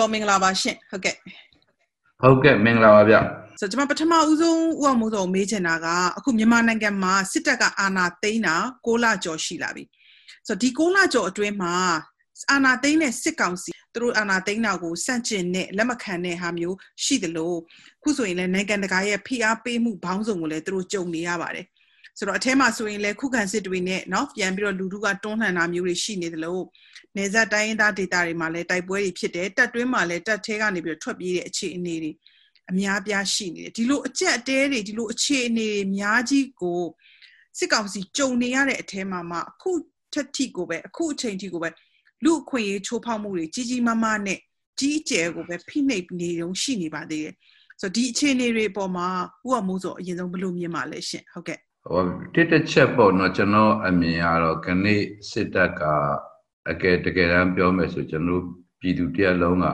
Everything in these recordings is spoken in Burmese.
ဦးအမိုးစောမင်္ဂလာပါရှင်ဟုတ်ကဲ့ဟုတ်ကဲ့မင်္ဂလာပါဗျဆိုတော့ကျွန်မပထမဦးဆုံးဦးအမိုးစောမေးချင်တာကအခုမြန်မာနိုင်ငံမှာစစ်တပ်ကအာဏာသိမ်းတာ6လကျော်ရှိလာပြီဆိုတော့ဒီ6လကျော်အတွင်းမှာအာဏာသိမ်းတဲ့စစ်ကောင်စီသူတို့အာဏာသိမ်းတာကိုစန့်ကျင်တဲ့လက်မခံတဲ့ဟာမျိုးရှိတယ်လို့ခုဆိုရင်လည်းနိုင်ငံတကာရဲ့ဖိအားပေးမှုဘောင်းဆောင်ကိုလည်းသူတို့ကြုံနေရပါတယ် ဆိုတော့အထဲမှာဆိုရင်လည်းခုခံစစ်တွေနဲ့เนาะပြန်ပြီးတော့လူထုကတွန်းလှန်တာမျိုးတွေရှိနေတယ်လို့နေဆက်တိုင်းရင်းသားဒေသတွေမှာလည်းတိုက်ပွဲတွေဖြစ်တယ်တပ်တွင်းမှာလည်းတပ်ထဲကနေပြီးတော့ထွက်ပြေးတဲ့အခြေအနေတွေအများပြားရှိနေတယ်ဒီလိုအကြက်အတဲတွေဒီလိုအခြေအနေတွေအများကြီးကိုစစ်ကောင်စီကြုံနေရတဲ့အထဲမှာမှအခုထက်ထိကိုပဲအခုအချိန်ထိကိုပဲလူအခွင့်အရေးချိုးဖောက်မှုတွေကြီးကြီးမားမားနဲ့ကြီးကျယ်ကိုပဲဖိနှိပ်နေုံရှိနေပါသေးတယ်ဆိုတော့ဒီအခြေအနေတွေအပေါ်မှာဥပမိုးဆိုအရင်ဆုံးဘယ်လိုမြင်ပါလဲရှင်ဟုတ်ကဲ့ ဟိုတစ်တစ်ချက်ပေါ့နော်ကျွန်တော်အမြင်ကတော့ခဏစစ်တပ်ကအကယ်တကယ်တမ်းပြောမယ်ဆိုကျွန်တော်ပြည်သူတရက်လုံးက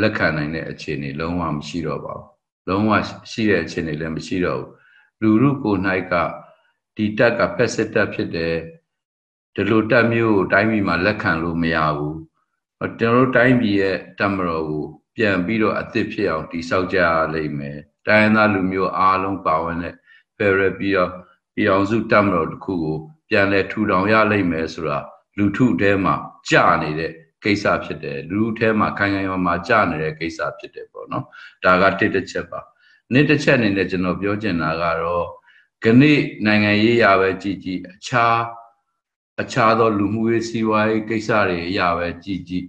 လက်ခံနိုင်တဲ့အခြေအနေလုံးဝမရှိတော့ပါဘူးလုံးဝရှိတဲ့အခြေအနေလည်းမရှိတော့ဘူးလူလူကို၌ကဒီတက်ကဖက်စစ်တပ်ဖြစ်တယ်ဒီလိုတက်မျိုးကိုတိုင်းပြည်မှာလက်ခံလို့မရဘူးကျွန်တော်တို့တိုင်းပြည်ရဲ့တက်မတော်ကိုပြန်ပြီးတော့အသစ်ဖြစ်အောင်တည်ဆောက်ကြရလိမ့်မယ်တိုင်းရင်းသားလူမျိုးအားလုံးပါဝင်တဲ့ federal ပြီးတော့ ပြည်အောင်စုတက်မတော်တစ်ခုကိုပြန်လဲထူထောင်ရလိမ့်မယ်ဆိုတာလူထုထဲမှာကြာနေတဲ့ကိစ္စဖြစ်တယ်လူထုထဲမှာခိုင်ခိုင်မာမာကြာနေတဲ့ကိစ္စဖြစ်တယ်ပေါ့နော်ဒါကတစ်တစ်ချက်ပါနှစ်တစ်ချက်အနေနဲ့ကျွန်တော်ပြောချင်တာကတော့ခဏနိုင်ငံရေးရာပဲကြည်ကြည်အခြားအခြားသောလူမှုရေးစီးပွားရေးကိစ္စတွေအရာပဲကြည်ကြည်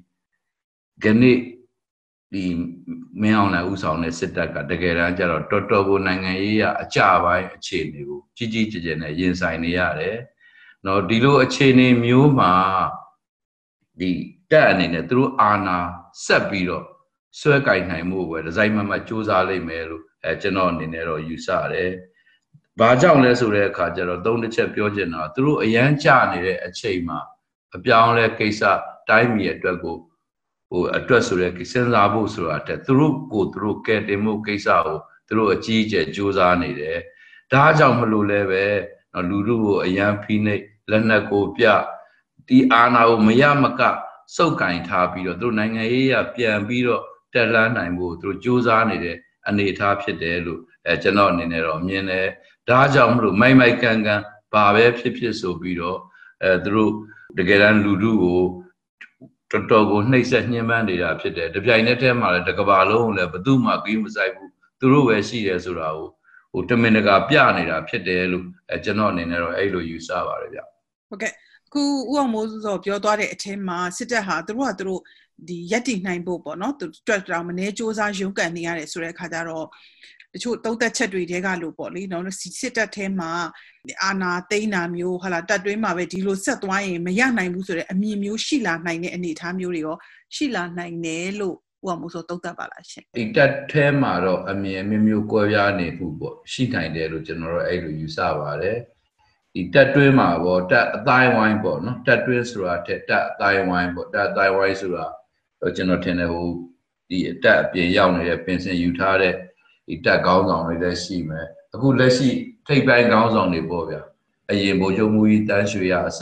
ခဏ ဒီမင်းအောင်လှိုင်ဥဆောင်တဲ့စစ်တပ်ကတကယ်တမ်းကျတော့တော်တော်ကိုနိုင်ငံရေးရအကြပိုင်းအခြေအနေကိုကြီးကြီးကျယ်ကျယ်နဲ့ရင်ဆိုင်နေရတယ်။နော်ဒီလိုအခြေအနေမျိုးမှာဒီတက်အနေနဲ့သူတို့အာဏာဆက်ပြီးတော့ဆွဲကင်နိုင်မှုပဲဒီဇိုင်းမမစူးစမ်းလိမ့်မယ်လို့အဲကျွန်တော်အနေနဲ့တော့ယူဆရတယ်။ဘာကြောင့်လဲဆိုတဲ့အခါကျတော့သုံးတစ်ချက်ပြောချင်တာသူတို့အရန်ကြနေတဲ့အချိန်မှာအပြောင်းလဲကိစ္စတိုင်းပြည်အတွက်ကို ဟိုအတွက်ဆိုရဲစဉ်းစားဖို့ဆိုတာတဲ့သူတို့ကိုသူတို့ကဲတင်မှုကိစ္စကိုသူတို့အကြီးအကျယ်စူးစမ်းနေတယ်ဒါကြောင့်မလို့လဲပဲလူလူကိုအယံဖိနှိပ်လက်နက်ကိုပြဒီအာဏာကိုမရမကစုပ်ကင်ထားပြီးတော့သူတို့နိုင်ငံရေးရပြန်ပြီးတော့တက်လှမ်းနိုင်ဖို့သူတို့စူးစမ်းနေတဲ့အနေအထားဖြစ်တယ်လို့အဲကျွန်တော်အနေနဲ့တော့မြင်တယ်ဒါကြောင့်မလို့မိုက်မိုက်ကန်ကန်ဘာပဲဖြစ်ဖြစ်ဆိုပြီးတော့အဲသူတို့တကယ်တမ်းလူလူကို တော်တော်ကိုနှိပ်စက်ညှဉ်းပန်းနေတာဖြစ်တယ်တပြိုင်နက်တည်းမှာလည်းတကဘာလုံးလည်းဘသူမှဂိမ်းမဆိုင်ဘူးသူတို့ပဲရှိတယ်ဆိုတာကိုဟိုတမင်တကာပြနေတာဖြစ်တယ်လို့အဲကျွန်တော်အနေနဲ့တော့အဲ့လိုယူဆပါတယ်ဗျဟုတ်ကဲ့ခုဦးအောင်မိုးစောပြောသွားတဲ့အထက်မှာစစ်တပ်ဟာသူတို့ကသူတို့ဒီရက်တည်နိုင်ဖို့ပေါ့နော်သူတွက်တောင်မနေစ조사ရုန်းကန်နေရတယ်ဆိုတဲ့အခါကျတော့ တချို့သုံးသက်ချက်တွေတဲကလို့ပေါ့လေနော်စစ်တပ်ထဲမှာအာနာသိန်းနာမျိုးဟာလာတက်တွင်းမှာပဲဒီလိုဆက်သွားရင်မရနိုင်ဘူးဆိုတဲ့အမြင်မျိုးရှိလာနိုင်တဲ့အနေအထားမျိုးတွေရောရှိလာနိုင်တယ်လို့ဥအောင်မို့ဆိုသုံးသက်ပါလားရှင်ဒီတက်ထဲမှာတော့အမြင်အမျိုးမျိုးကွဲပြားနေမှုပေါ့ရှိနိုင်တယ်လို့ကျွန်တော်တို့အဲ့လိုယူဆပါတယ်ဒီတက်တွင်းမှာပေါ့တက်အတိုင်းဝိုင်းပေါ့နော်တက်တွင်းဆိုတာတက်တက်အတိုင်းဝိုင်းပေါ့တက်အတိုင်းဝိုင်းဆိုတာကျွန်တော်ထင်တယ်ဟိုဒီအတက်အပြင်ရောက်နေတဲ့ပင်စင်ယူထားတဲ့ ဒီတက်ကောင်းဆောင်တွေလည်းရှိမယ်အခုလက်ရှိထိပ်ပိုင်းကောင်းဆောင်တွေပေါ့ဗျာအရင်ဗိုလ်ချုပ်မူကြီးတန်းရွှေရအစ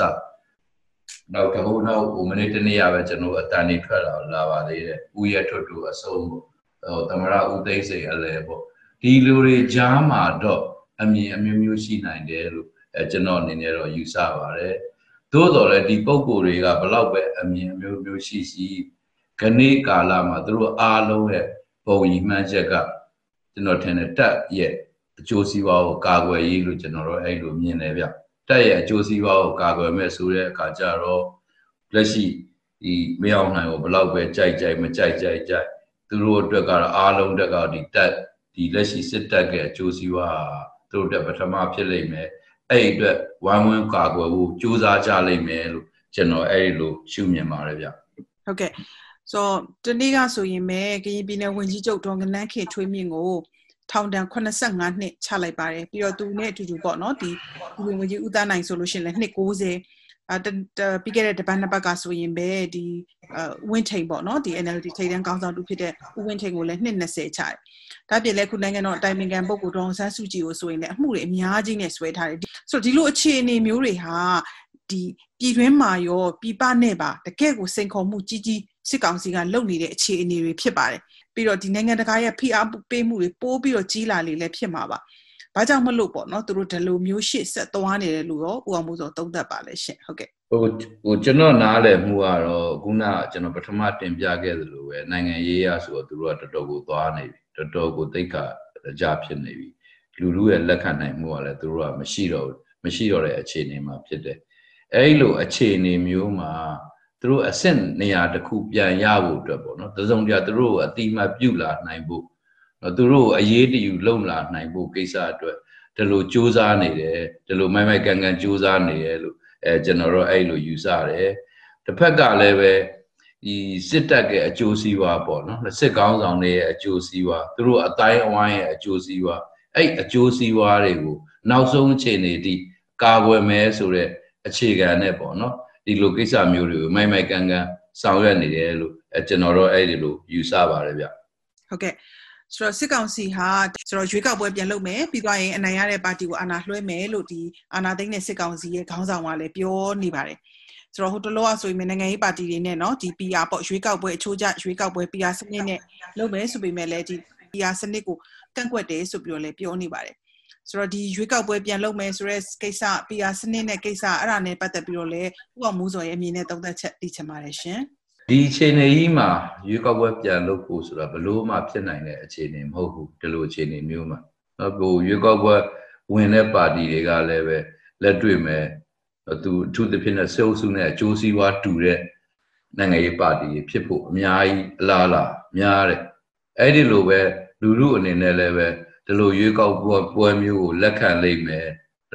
နောက်တခုနောက်ဟိုမိနစ်တနေ့ရပဲကျွန်တော်အတန်နေထွက်လာလာပါသေးတယ်ဦးရထွတ်တူအဆုံးပေါ့ဟိုသမရဦးသိန်းစိန်အလဲပေါ့ဒီလူတွေကြားမှာတော့အမြင်အမျိုးမျိုးရှိနိုင်တယ်လို့အဲကျွန်တော်အနေနဲ့တော့ယူဆပါတယ်သို့တော်လည်းဒီပုံကိုယ်တွေကဘလောက်ပဲအမြင်အမျိုးမျိုးရှိရှိခဏိကာလမှာသူတို့အားလုံးရဲ့ပုံရည်မှန်းချက်က ကျွန်တော်ထင်တယ်တက်ရဲ့အကျိုးစီးပွားကိုကာကွယ်ရေးလို့ကျွန်တော်တို့အဲ့လိုမြင်တယ်ဗျတက်ရဲ့အကျိုးစီးပွားကိုကာကွယ်မဲ့ဆိုတဲ့အခါကျတော့လက်ရှိဒီမရောက်နိုင်ကိုဘလောက်ပဲကြိုက်ကြိုက်မကြိုက်ကြိုက်ကြိုက်သူတို့အတွက်ကတော့အားလုံးတက်ကဒီတက်ဒီလက်ရှိစစ်တပ်ရဲ့အကျိုးစီးပွားသူတို့တက်ပထမဖြစ်လိမ့်မယ်အဲ့အတွက်ဝိုင်းဝန်းကာကွယ်ဖို့ကြိုးစားကြလိမ့်မယ်လို့ကျွန်တော်အဲ့ဒီလိုရှုမြင်ပါတယ်ဗျဟုတ်ကဲ့ ဆိုတော့ဒီနေ့ကဆိုရင်ပဲကရင်ပြည်နယ်ဝန်ကြီးချုပ်ဒေါ်ကနန်းခေထွေးမြင့်ကိုထောင်ဒဏ်85နှစ်ချလိုက်ပါတယ်ပြီးတော့သူနဲ့အတူတူပေါ့နော်ဒီဒီဝင်ကြီးဦးသားနိုင်ဆိုလို့ရှိရင်လည်းနှစ်90အဲပြီးခဲ့တဲ့တပတ်နှစ်ပတ်ကဆိုရင်ပဲဒီဝင်းထိန်ပေါ့နော်ဒီ NLD ထိပ်တန်းကောင်းဆောင်တူဖြစ်တဲ့ဦးဝင်းထိန်ကိုလည်းနှစ်20ချတယ်ဒါပြင်လည်းခုနိုင်ငံတော်အတိုင်ပင်ခံပုဂ္ဂိုလ်ဒေါအောင်ဆန်းစုကြည်ကိုဆိုရင်လည်းအမှုတွေအများကြီးနဲ့ဆွဲထားတယ်ဆိုတော့ဒီလိုအခြေအနေမျိုးတွေဟာဒီပြည်တွင်းမှာရောပြည်ပနဲ့ပါတကယ့်ကိုစိန်ခေါ်မှုကြီးကြီး စစ်ကောင်စီကလုပ်နေတဲ့အခြေအနေတွေဖြစ်ပါတယ်ပြီးတော့ဒီနိုင်ငံတကာရဲ့ဖိအားပေးမှုတွေပိုးပြီးတော့ကြီးလာလေလည်းဖြစ်မှာပါဘာကြောင့်မလို့ပေါ့နော်သူတို့ဒီလိုမျိုးရှစ်ဆက်သွားနေတယ်လို့ရောဥအောင်မှုဆိုသုံးသပ်ပါလဲရှင်ဟုတ်ကဲ့ဟိုဟိုကျွန်တော်နားလည်မှုကတော့ခုနကျွန်တော်ပထမတင်ပြခဲ့သလိုပဲနိုင်ငံရေးရဆိုတော့သူတို့ကတော်တော်ကိုသွားနေပြီတော်တော်ကိုတိတ်ခါကြဖြစ်နေပြီလူလူရဲ့လက်ခံနိုင်မှုကလည်းသူတို့ကမရှိတော့မရှိတော့တဲ့အခြေအနေမှာဖြစ်တယ်အဲဒီလိုအခြေအနေမျိုးမှာ သူတို့အဆင့်နေရာတစ်ခုပြန်ရဖို့အတွက်ပေါ့နော်တစုံတရာသူတို့ကိုအတိမတ်ပြုလာနိုင်ဖို့သူတို့ကိုအရေးတယူလုံလာနိုင်ဖို့ကိစ္စအတွက်ဒီလိုစူးစမ်းနေတယ်ဒီလိုမိုက်မိုက်ကန်ကန်စူးစမ်းနေတယ်လို့အဲကျွန်တော်တို့အဲ့လိုယူဆတယ်တစ်ဖက်ကလည်းပဲဒီစစ်တပ်ရဲ့အကျိုးစီးပွားပေါ့နော်စစ်ကောင်းဆောင်တွေရဲ့အကျိုးစီးပွားသူတို့အတိုင်းအဝိုင်းရဲ့အကျိုးစီးပွားအဲ့အကျိုးစီးပွားတွေကိုနောက်ဆုံးအခြေအနေထိကာကွယ်မယ်ဆိုတဲ့အခြေခံနဲ့ပေါ့နော် ဒီလိုကိစ္စမျိုးတွေကိုမိုက်မိုက်ကန်ကန်ဆောင်ရွက်နေတယ်လို့အဲကျွန်တော်တို့အဲ့ဒီလိုယူဆပါတယ်ဗျဟုတ်ကဲ့ဆိုတော့စစ်ကောင်စီဟာဆိုတော့ရွေးကောက်ပွဲပြန်လုပ်မယ်ပြီးသွားရင်အနိုင်ရတဲ့ပါတီကိုအာဏာလွှဲမယ်လို့ဒီအာဏာသိမ်းတဲ့စစ်ကောင်စီရဲ့ခေါင်းဆောင်ကလည်းပြောနေပါတယ်ဆိုတော့ဟိုတလောကဆိုရင်နိုင်ငံရေးပါတီတွေနဲ့เนาะဒီ PR ပေါ့ရွေးကောက်ပွဲအချိုးကျရွေးကောက်ပွဲ PR စနစ်နဲ့လုပ်မယ်ဆိုပေမဲ့လည်းဒီ PR စနစ်ကိုကန့်ကွက်တယ်ဆိုပြီးတော့လည်းပြောနေပါတယ် ဆိုတော့ဒီရွေးကောက်ပွဲပြန်လုပ်မယ်ဆိုတဲ့ကိစ္စ PR စနစ်နဲ့ကိစ္စအဲ့ဒါနဲ့ပတ်သက်ပြီးတော့လည်းဥအောင်မိုးစော်ရဲ့အမြင်နဲ့သုံးသပ်ချက်သိချင်ပါတယ်ရှင်ဒီအခြေအနေကြီးမှာရွေးကောက်ပွဲပြန်လုပ်ဖို့ဆိုတာဘလို့မှဖြစ်နိုင်တဲ့အခြေအနေမဟုတ်ဘူးဒီလိုအခြေအနေမျိုးမှာနော်ကိုရွေးကောက်ပွဲဝင်တဲ့ပါတီတွေကလည်းပဲလက်တွေ့မဲ့သူအထူးသဖြင့်နဲ့စေအုပ်စုနဲ့အကျိုးစီးပွားတူတဲ့နိုင်ငံရေးပါတီဖြစ်ဖို့အများကြီးအလားအလာများတယ်အဲ့ဒီလိုပဲလူလူအနေနဲ့လည်းပဲ ဒီလိုရွေးကောက်ပွဲပွဲမျိုးကိုလက်ခံလိမ့်မယ်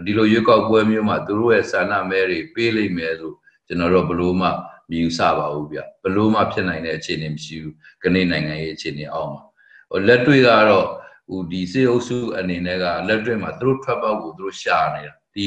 ဒီလိုရွေးကောက်ပွဲမျိုးမှာသူတို့ရဲ့ဆန္ဒမဲတွေပေးလိမ့်မယ်ဆိုကျွန်တော်တို့ဘလို့မှမယူဆပါဘူးဗျဘလို့မှဖြစ်နိုင်တဲ့အခြေအနေမရှိဘူးခဏနိုင်ငံရေးအခြေအနေအောက်မှာဟိုလက်တွေ့ကတော့ဟိုဒီစေအုပ်စုအနေနဲ့ကလက်တွေ့မှာသူတို့ထွက်ပေါက်ကိုသူတို့ရှာနေတာဒီ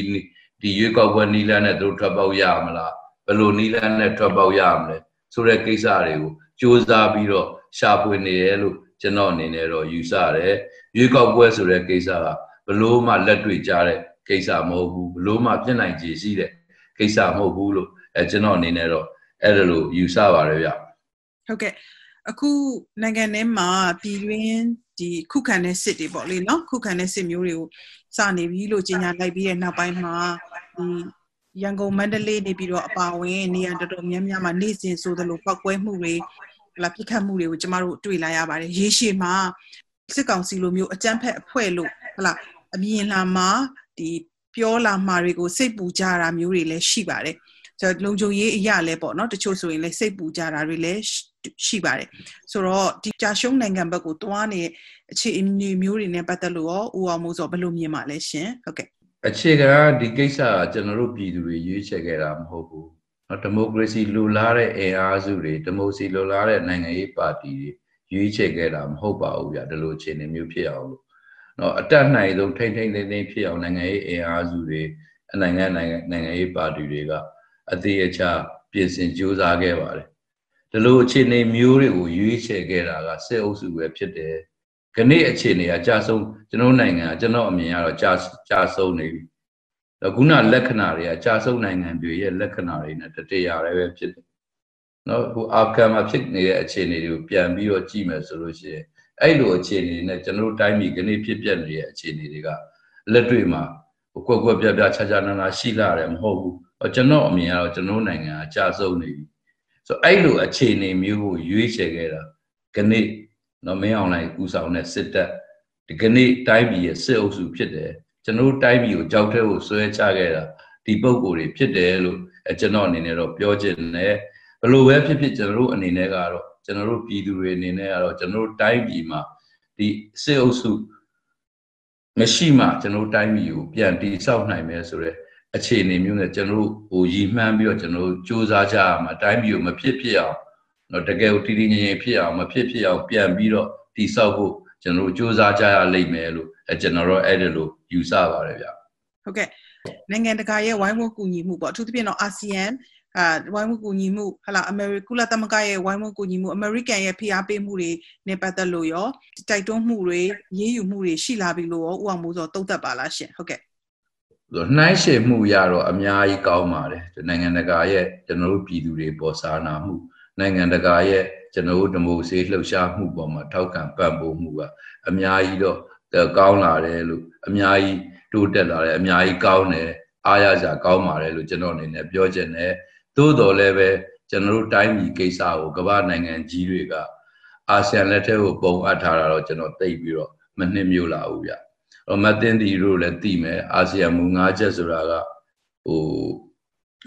ဒီရွေးကောက်ပွဲနီလန်းနဲ့သူတို့ထွက်ပေါက်ရမလားဘလို့နီလန်းနဲ့ထွက်ပေါက်ရမလဲဆိုတဲ့ကိစ္စတွေကိုစူးစမ်းပြီးတော့ရှာဖွေနေရလို့ကျွန်တော်အနေနဲ့တော့ယူဆတယ် ရွေးကောက်ပွဲဆိုတဲ့ကိစ္စကဘလို့မှလက်တွေ့ကြတဲ့ကိစ္စမဟုတ်ဘူးဘလို့မှပြစ်နိုင်ခြေရှိတဲ့ကိစ္စမဟုတ်ဘူးလို့အဲကျွန်တော်အနေနဲ့တော့အဲ့ဒါလိုယူဆပါတယ်ဗျဟုတ်ကဲ့အခုနိုင်ငံထဲမှာပြည်တွင်းဒီခုခံတဲ့စစ်တွေပေါ့လေနော်ခုခံတဲ့စစ်မျိုးတွေကိုစနေပြီလို့ကြေညာလိုက်ပြီးတဲ့နောက်ပိုင်းမှာဒီရန်ကုန်မန္တလေးနေပြီးတော့အပါဝင်နေရာတော်တော်များများမှာနေ့စဉ်ဆိုသလိုပောက်ကွဲမှုတွေလာပြစ်ခတ်မှုတွေကိုကျမတို့တွေ့လာရပါတယ်ရေရှည်မှာ စစ်ကောင်စီလိုမျိုးအကြမ်းဖက်အဖွဲ့လို့ဟလာအမြင်လာမှာဒီပြောလာမှာတွေကိုစိတ်ပူကြတာမျိုးတွေလည်းရှိပါတယ်ကျွန်တော်လုံခြုံရေးအရာလဲပေါ့နော်တချို့ဆိုရင်လည်းစိတ်ပူကြတာတွေလည်းရှိပါတယ်ဆိုတော့ဒီကြာရှုံးနိုင်ငံဘက်ကိုတွားနေအခြေအနေမျိုးတွေနဲ့ပတ်သက်လို့ရောဦးအောင်မိုးစောဘယ်လိုမြင်ပါလဲရှင်ဟုတ်ကဲ့အခြေခံဒီကိစ္စကကျွန်တော်တို့ပြည်သူတွေရွေးချယ်ခဲ့တာမဟုတ်ဘူးနော်ဒီမိုကရေစီလိုလားတဲ့အင်အားစုတွေဒီမိုကရေစီလိုလားတဲ့နိုင်ငံရေးပါတီတွေ ရွေးချယ်ခဲ့တာမဟုတ်ပါဘူးဗျဒီလိုအခြေအနေမျိုးဖြစ်အောင်လို့နော်အတက်နိုင်ဆုံးထိမ့်ထိမ့်သိမ့်သိမ့်ဖြစ်အောင်နိုင်ငံရေးအင်အားစုတွေအနိုင်ငံနိုင်ငံနိုင်ငံရေးပါတီတွေကအသေးအချာပြင်ဆင်ကြိုးစားခဲ့ပါတယ်ဒီလိုအခြေအနေမျိုးတွေကိုရွေးချယ်ခဲ့တာကစစ်အုပ်စုပဲဖြစ်တယ်ခဏအခြေအနေကကြာဆုံးကျွန်တော်နိုင်ငံကကျွန်တော်အမြင်ကတော့ကြာကြာဆုံးနေပြီခုနလက္ခဏာတွေကကြာဆုံးနိုင်ငံတွေရဲ့လက္ခဏာတွေနဲ့တတရားလည်းပဲဖြစ်တယ် နော်ဟိုအာဖဂန်မှာဖြစ်နေတဲ့အခြေအနေတွေကိုပြန်ပြီးတော့ကြည့်မယ်ဆိုလို့ရှိရင်အဲ့လိုအခြေအနေနဲ့ကျွန်တော်တို့တိုင်းပြည်ခဏဖြစ်ပျက်နေတဲ့အခြေအနေတွေကလက်တွေ့မှာကွက်ကွက်ပြပြခြားခြားနာနာရှိလာတယ်မဟုတ်ဘူးကျွန်တော်အမြင်ကတော့ကျွန်တော်နိုင်ငံအကြဆုံးနေပြီဆိုအဲ့လိုအခြေအနေမျိုးကိုရွေးချယ်ခဲ့တာခဏနော်မင်းအောင်လိုက်ကူဆောင်တဲ့စစ်တပ်ဒီကနေ့တိုင်းပြည်ရဲ့စစ်အုပ်စုဖြစ်တယ်ကျွန်တော်တိုင်းပြည်ကိုကြောက်တဲ့ကိုဆွဲချခဲ့တာဒီပုံကိုယ်တွေဖြစ်တယ်လို့အဲကျွန်တော်အနေနဲ့တော့ပြောချင်တယ် ဘလို့ပဲဖြစ်ဖြစ်ကျွန်တော်တို့အနေနဲ့ကတော့ကျွန်တော်တို့ပြည်သူတွေအနေနဲ့ကတော့ကျွန်တော်တို့တိုင်းပြည်မှာဒီစစ်အုပ်စုမရှိမှကျွန်တော်တို့တိုင်းပြည်ကိုပြန်တည်ဆောက်နိုင်မယ်ဆိုတော့အခြေအနေမျိုးနဲ့ကျွန်တော်တို့ဟိုရည်မှန်းပြီးတော့ကျွန်တော်တို့စူးစမ်းကြရမှာတိုင်းပြည်ကိုမဖြစ်ဖြစ်အောင်တော့တကယ်ကိုတည်တည်ငြိမ်ငြိမ်ဖြစ်အောင်မဖြစ်ဖြစ်အောင်ပြန်ပြီးတော့တည်ဆောက်ဖို့ကျွန်တော်တို့စူးစမ်းကြရလိမ့်မယ်လို့အဲကျွန်တော်တို့အဲ့ဒါလိုယူဆပါတယ်ဗျဟုတ်ကဲ့နိုင်ငံတကာရဲ့ဝိုင်းဝန်းကူညီမှုပေါ့အထူးသဖြင့်တော့အာဆီယံ အာဝိုင်းဝန်းကူညီမှုဟလာအမေရိကုလသမဂ္ဂရဲ့ဝိုင်းဝန်းကူညီမှုအမေရိကန်ရဲ့ဖိအားပေးမှုတွေနဲ့ပတ်သက်လို့ရောတိုက်တွန်းမှုတွေရေးယူမှုတွေရှိလာပြီလို့ရောဥအောင်မိုးစောတုံ့သက်ပါလားရှင်ဟုတ်ကဲ့နှိုင်းရှည်မှုရတော့အများကြီးကောင်းပါတယ်နိုင်ငံတကာရဲ့ကျွန်တော်တို့ပြည်သူတွေပေါ်စာနာမှုနိုင်ငံတကာရဲ့ကျွန်တော်တို့ဒီမိုစီလှုပ်ရှားမှုပေါ်မှာထောက်ခံပံ့ပိုးမှုကအများကြီးတော့ကောင်းလာတယ်လို့အများကြီးတိုးတက်လာတယ်အများကြီးကောင်းတယ်အားရစရာကောင်းပါတယ်လို့ကျွန်တော်အနေနဲ့ပြောချင်တယ် သို့တော်လည်းပဲကျွန်တော်တို့တိုင်းပြည်ကိစ္စကိုကမ္ဘာနိုင်ငံကြီးတွေကအာဆီယံလက်ထက်ကိုပုံအပ်ထားတာတော့ကျွန်တော်သိပြီးတော့မနှိမ့်မြို့လာဘူးဗျ။ဟိုမတင်တီတို့လည်းသိမယ်အာဆီယံမူ၅ချက်ဆိုတာကဟို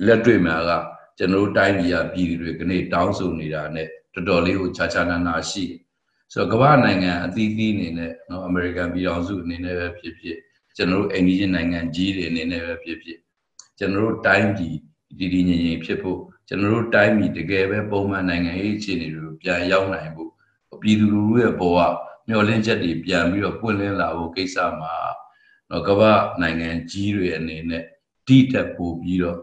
လက်တွေ့မှာကကျွန်တော်တို့တိုင်းပြည်ကပြည်တွေကနေတောင်းဆိုနေတာ ਨੇ တော်တော်လေးကိုခြားခြားနာနာရှိတယ်။ဆိုတော့ကမ္ဘာနိုင်ငံအသီးသီးအနေနဲ့နော်အမေရိကန်ပြည်ထောင်စုအနေနဲ့ပဲဖြစ်ဖြစ်ကျွန်တော်တို့အိန္ဒိယနိုင်ငံကြီးတွေအနေနဲ့ပဲဖြစ်ဖြစ်ကျွန်တော်တို့တိုင်းပြည် တည်တည်ငြိမ်ငြိမ်ဖြစ်ဖို့ကျွန်တော်တို့တိုင်းပြည်တကယ်ပဲပုံမှန်နိုင်ငံရေးအခြေအနေတွေကိုပြန်ရောက်နိုင်ဖို့ပြည်သူလူထုရဲ့ဘဝမျှော်လင့်ချက်တွေပြန်ပြီးတော့ပွင့်လင်းလာဖို့ကိစ္စမှာတော့ကမ္ဘာနိုင်ငံကြီးတွေအနေနဲ့တိတက်ပို့ပြီးတော့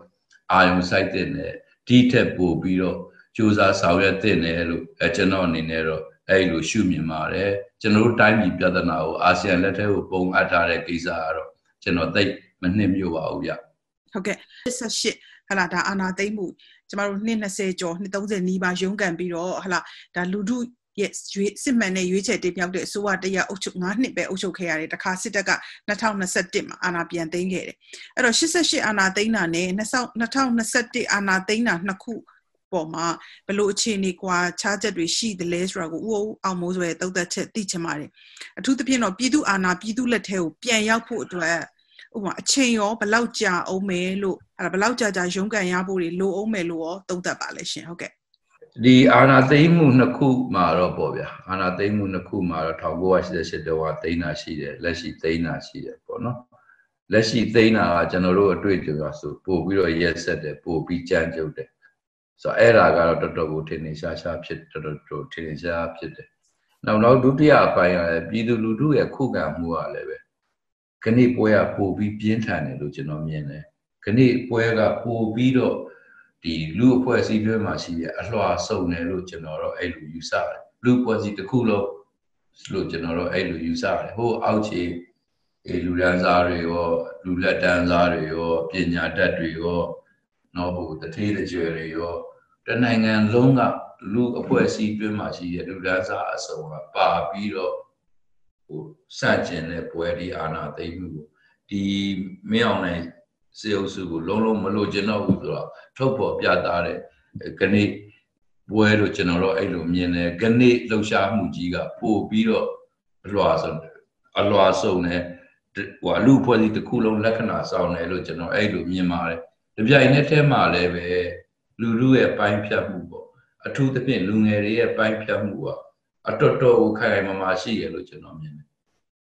အာယုံစိုက်တဲ့နဲ့တိတက်ပို့ပြီးတော့စူးစမ်းဆောင်ရွက်တဲ့နဲ့လို့အဲကျွန်တော်အနေနဲ့တော့အဲ့လိုရှုမြင်ပါတယ်ကျွန်တော်တို့တိုင်းပြည်ပြဿနာကိုအာဆီယံလက်ထဲကိုပုံအပ်ထားတဲ့ကိစ္စကတော့ကျွန်တော်သိမနှိမ့်မြို့ပါဘူးဗျ ဟုတ်ကဲ့18ဟလာဒါအာနာသိမ့်မှုကျမတို့နှစ်20ကျော်နှစ်30နီးပါးရုန်းကန်ပြီးတော့ဟလာဒါလူထုရဲ့ရွေးစစ်မှန်တဲ့ရွေးချယ်တင်မြှောက်တဲ့အစိုးရတရားအုပ်ချုပ်9နှစ်ပဲအုပ်ချုပ်ခဲ့ရတယ်တခါစစ်တပ်က2021မှာအာဏာပြန်သိမ်းခဲ့တယ်အဲ့တော့88အာဏာသိမ်းတာနဲ့2021အာဏာသိမ်းတာနှစ်ခုပေါ်မှာဘလို့အခြေအနေကွာခြားချက်တွေရှိသလဲဆိုတာကိုဦးအောင်မိုးဆိုရဲ့တုံ့သက်ချက်သိချင်ပါတယ်အထူးသဖြင့်တော့ပြည်သူအာဏာပြည်သူလက်ထဲကိုပြန်ရောက်ဖို့အတွက် ဥပမာအချိန်ရောဘလောက်ကြာအောင်မယ်လို့အဲ့ဒါဘလောက်ကြာကြာရုန်းကန်ရဖို့တွေလိုအောင်မယ်လို့ရောသုံးသပ်ပါလဲရှင်ဟုတ်ကဲ့ဒီအာနာသိမ်းမှုနှစ်ခုမှာတော့ပေါ့ဗျာအာနာသိမ်းမှုနှစ်ခုမှာတော့1988တုန်းကသိမ်းတာရှိတယ်လက်ရှိသိမ်းတာရှိတယ်ပေါ့နော်လက်ရှိသိမ်းတာကကျွန်တော်တို့အတွေ့အကြုံရဆိုပို့ပြီးတော့ရက်ဆက်တယ်ပို့ပြီးကြမ်းကြုတ်တယ်ဆိုတော့အဲ့ဒါကတော့တော်တော်ကိုထင်ထင်ရှားရှားဖြစ်တော်တော်ထင်ထင်ရှားဖြစ်တယ်နောက်နောက်ဒုတိယအပိုင်းကလည်းပြည်သူလူထုရဲ့ခုခံမှုကလည်းပဲ ခဏပွဲကပို့ပြီးပြင်းထန်တယ်လို့ကျွန်တော်မြင်တယ်ခဏပွဲကပို့ပြီးတော့ဒီလူအဖွဲ့အစည်းတွေမှာရှိတဲ့အလွှာစုံတယ်လို့ကျွန်တော်တော့အဲ့လိုယူဆတယ်လူအဖွဲ့အစည်းတစ်ခုလုံးလို့ကျွန်တော်တို့အဲ့လိုယူဆတယ်ဟိုအောက်ခြေအေလူရန်စားတွေရောလူလက်တန်းစားတွေရောပညာတတ်တွေရောနော်ဟိုတထေးတကြွယ်တွေရောတနိုင်ငံလုံးကလူအဖွဲ့အစည်းတွင်းမှာရှိတဲ့လူဒန်းစားအစုံကပါပြီးတော့ ဟိုစကျင်တဲ့ပွဲဒီအာနာသိမှုဒီမင်းအောင်နိုင်စေအုပ်စုကိုလုံးလုံးမလို့ကျင်တော့ဘူးဆိုတော့ထုတ်ဖော်ပြသတဲ့ကနေ့ပွဲလို့ကျွန်တော်တို့အဲ့လိုမြင်တယ်ကနေ့လှုပ်ရှားမှုကြီးကပို့ပြီးတော့အလွှာဆုံးအလွှာဆုံးနဲ့ဟိုအလူဖွဲ့စည်းတစ်ခုလုံးလက္ခဏာဆောင်တယ်လို့ကျွန်တော်အဲ့လိုမြင်ပါတယ်တပြိုင်နက်တည်းမှာလည်းပဲလူလူရဲ့ပိုင်းဖြတ်မှုပေါ့အထူးသဖြင့်လူငယ်တွေရဲ့ပိုင်းဖြတ်မှုက အတော်တော်ကိုခိုင်ခိုင်မာမာရှိရလို့ကျွန်တော်မြင်တယ်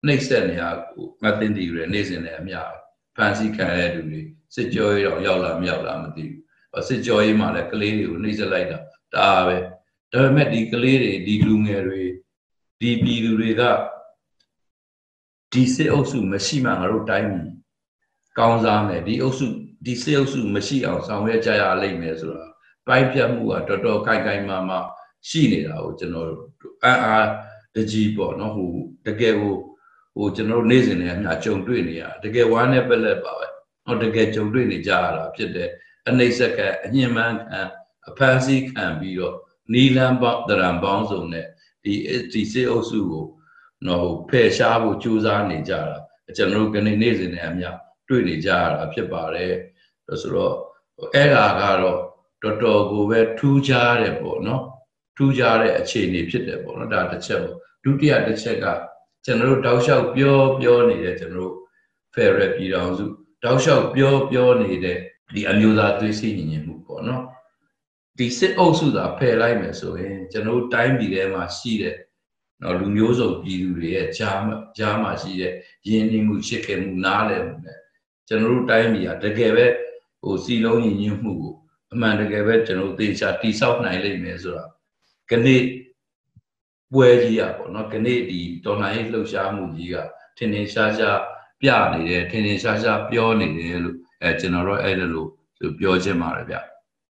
နှိမ့်ဆက်နေရကိုမသိသိရနေစဉ်နဲ့အများဖန်ဆီးခံရတဲ့လူတွေစစ်ကြောရေးတော့ရောက်လာမရောက်လာမသိဘူးစစ်ကြောရေးမှာလည်းကလေးတွေကိုနှိမ့်ဆက်လိုက်တာဒါပဲဒါပေမဲ့ဒီကလေးတွေဒီလူငယ်တွေဒီပြည်သူတွေကဒီစစ်အုပ်စုမရှိမှငါတို့တိုင်းပြည်ကောင်းစားမယ်ဒီအုပ်စုဒီစစ်အုပ်စုမရှိအောင်ဆောင်ရွက်ကြရလိမ့်မယ်ဆိုတာပိုင်းဖြတ်မှုကတော်တော်ခိုင်ခိုင်မာမာ ရှိနေတာကိုကျွန်တော်အာအာတကြီးပေါ့နော်ဟိုတကယ်ကိုဟိုကျွန်တော်တို့နေ့စဉ်နဲ့အမျှကြုံတွေ့နေရတကယ်ဝမ်းနဲ့ပက်လက်ပါပဲဟောတကယ်ကြုံတွေ့နေကြရတာဖြစ်တဲ့အနှိမ့်ဆက်ကအညင်မှန်ခံအဖမ်းဆီးခံပြီးတော့နီလန်ပေါတရံပေါင်းစုံနဲ့ဒီဒီစေအုပ်စုကိုတော့ဖယ်ရှားဖို့ကြိုးစားနေကြတာကျွန်တော်တို့ကနေနေ့စဉ်နဲ့အမျှတွေ့နေကြရတာဖြစ်ပါတယ်ဆိုတော့အဲ့ဒါကတော့တော်တော်ကိုပဲထူးခြားတယ်ပေါ့နော် ထူးခြားတဲ့အခြေအနေဖြစ်တယ်ပေါ့နော်ဒါတစ်ချက်ပေါ့ဒုတိယတစ်ချက်ကကျွန်တော်တို့တောက်လျှောက်ပြောပြောနေတဲ့ကျွန်တော်တို့ Federal ပြည်တော်စုတောက်လျှောက်ပြောပြောနေတဲ့ဒီအမျိုးသားသွေးစည်းညီညွတ်မှုပေါ့နော်ဒီစစ်အုပ်စုသာဖယ်လိုက်မယ်ဆိုရင်ကျွန်တော်တို့တိုင်းပြည်ထဲမှာရှိတဲ့နော်လူမျိုးစုံပြည်သူတွေရဲ့ဂျားဂျားမှာရှိတဲ့ယဉ်ကျေးမှုရှစ်ခင်မှုနားလည်မှုနဲ့ကျွန်တော်တို့တိုင်းပြည်ကတကယ်ပဲဟိုစီလုံးညီညွတ်မှုကိုအမှန်တကယ်ပဲကျွန်တော်တို့သေချာတိဆောက်နိုင်လိမ့်မယ်ဆိုတာ ခဏပွဲကြီးอ่ะပေါ့เนาะခဏဒီတော်လိုင်းလှုပ်ရှားမှုကြီးကထင်ထင်ရှားရှားပြနေတယ်ထင်ထင်ရှားရှားပြောနေတယ်လို့အဲကျွန်တော်တို့အဲ့လိုပြောချင်ပါတယ်ဗျ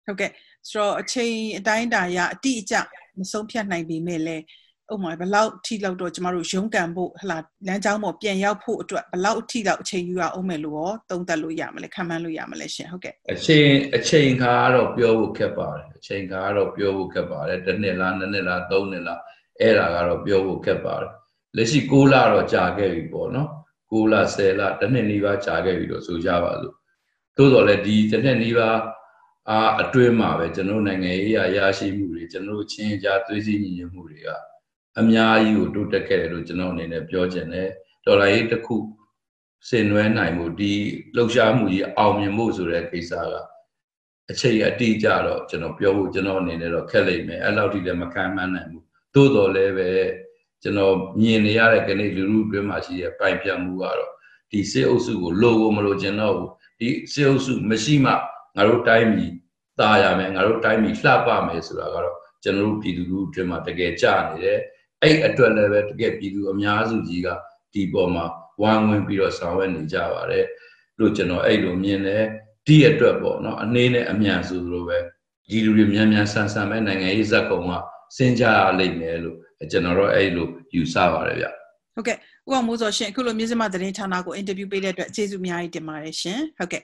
ဟုတ်ကဲ့ဆိုတော့အချိန်အတိုင်းတာရအတိအကျမဆုံးဖြတ်နိုင်ပေမဲ့လည်း ဥပမာဘလောက်ထိလောက်တော့ကျမတို့ရုန်းကန်ဖို့ဟလာလမ်းကြောင်းပေါ်ပြန်ရောက်ဖို့အတွက်ဘလောက်ထိလောက်အချိန်ယူရအောင်မယ်လို့ရောသုံးသပ်လို့ရမလဲခံမှန်းလို့ရမလဲရှင်ဟုတ်ကဲ့အချိန်အချိန်ခါကတော့ပြောဖို့ခက်ပါတယ်အချိန်ခါကတော့ပြောဖို့ခက်ပါတယ်တစ်နှစ်လားနှစ်နှစ်လားသုံးနှစ်လားအဲ့ဒါကတော့ပြောဖို့ခက်ပါတယ်လက်ရှိ6လတော့ကြာခဲ့ပြီပေါ့နော်6လ10လတစ်နှစ်နီးပါးကြာခဲ့ပြီလို့ဆိုကြပါစို့သို့တော်လည်းဒီတစ်နှစ်နီးပါးအာအတွင်းမှာပဲကျွန်တော်နိုင်ငံရေးအရာရှိမှုတွေကျွန်တော်ချင်းကြားသွေးစည်းညီညွတ်မှုတွေက အများကြီးကိုတိုးတက်ခဲ့တယ်လို့ကျွန်တော်အနေနဲ့ပြောချင်တယ်ဒေါ်လာရေးတစ်ခုဆင်နွှဲနိုင်မှုဒီလှုပ်ရှားမှုကြီးအောင်မြင်ဖို့ဆိုတဲ့ကိစ္စကအချိန်အတိအကျတော့ကျွန်တော်ပြောဖို့ကျွန်တော်အနေနဲ့တော့ခက်လိမ့်မယ်အဲ့လောက်ထိလည်းမခံမှန်းနိုင်ဘူးသို့တော်လည်းပဲကျွန်တော်မြင်နေရတဲ့ကနေ့လူလူအတွင်းမှာရှိတဲ့ပိုင်ပြတ်မှုကတော့ဒီစစ်အုပ်စုကိုလိုကိုမလိုချင်တော့ဘူးဒီစစ်အုပ်စုမရှိမှငါတို့တိုင်းပြည်ตายရမယ်ငါတို့တိုင်းပြည်လှပမယ်ဆိုတာကတော့ကျွန်တော်တို့ပြည်သူလူအတွင်းမှာတကယ်ကြနေတယ် အဲ့အတွက်လည်းပဲတကယ်ပြည်သူအများစုကြီးကဒီပေါ်မှာဝိုင်းဝန်းပြီးတော့ဆောင်ရွက်နေကြပါတယ်လို့ကျွန်တော်အဲ့လိုမြင်တယ်ဒီအတွက်ပေါ့နော်အနေနဲ့အမြန်ဆိုလိုပဲဒီလူတွေမြန်မြန်ဆန်ဆန်ပဲနိုင်ငံရေးဇက်ကုံကစဉ်းစားရလိမ့်မယ်လို့ကျွန်တော်တို့အဲ့လိုယူဆပါတယ်ဗျဟုတ်ကဲ့ဥအောင်မိုးစောရှင်အခုလိုမြစ်စမသတင်းဌာနကိုအင်တာဗျူးပေးတဲ့အတွက်ကျေးဇူးအများကြီးတင်ပါတယ်ရှင်ဟုတ်ကဲ့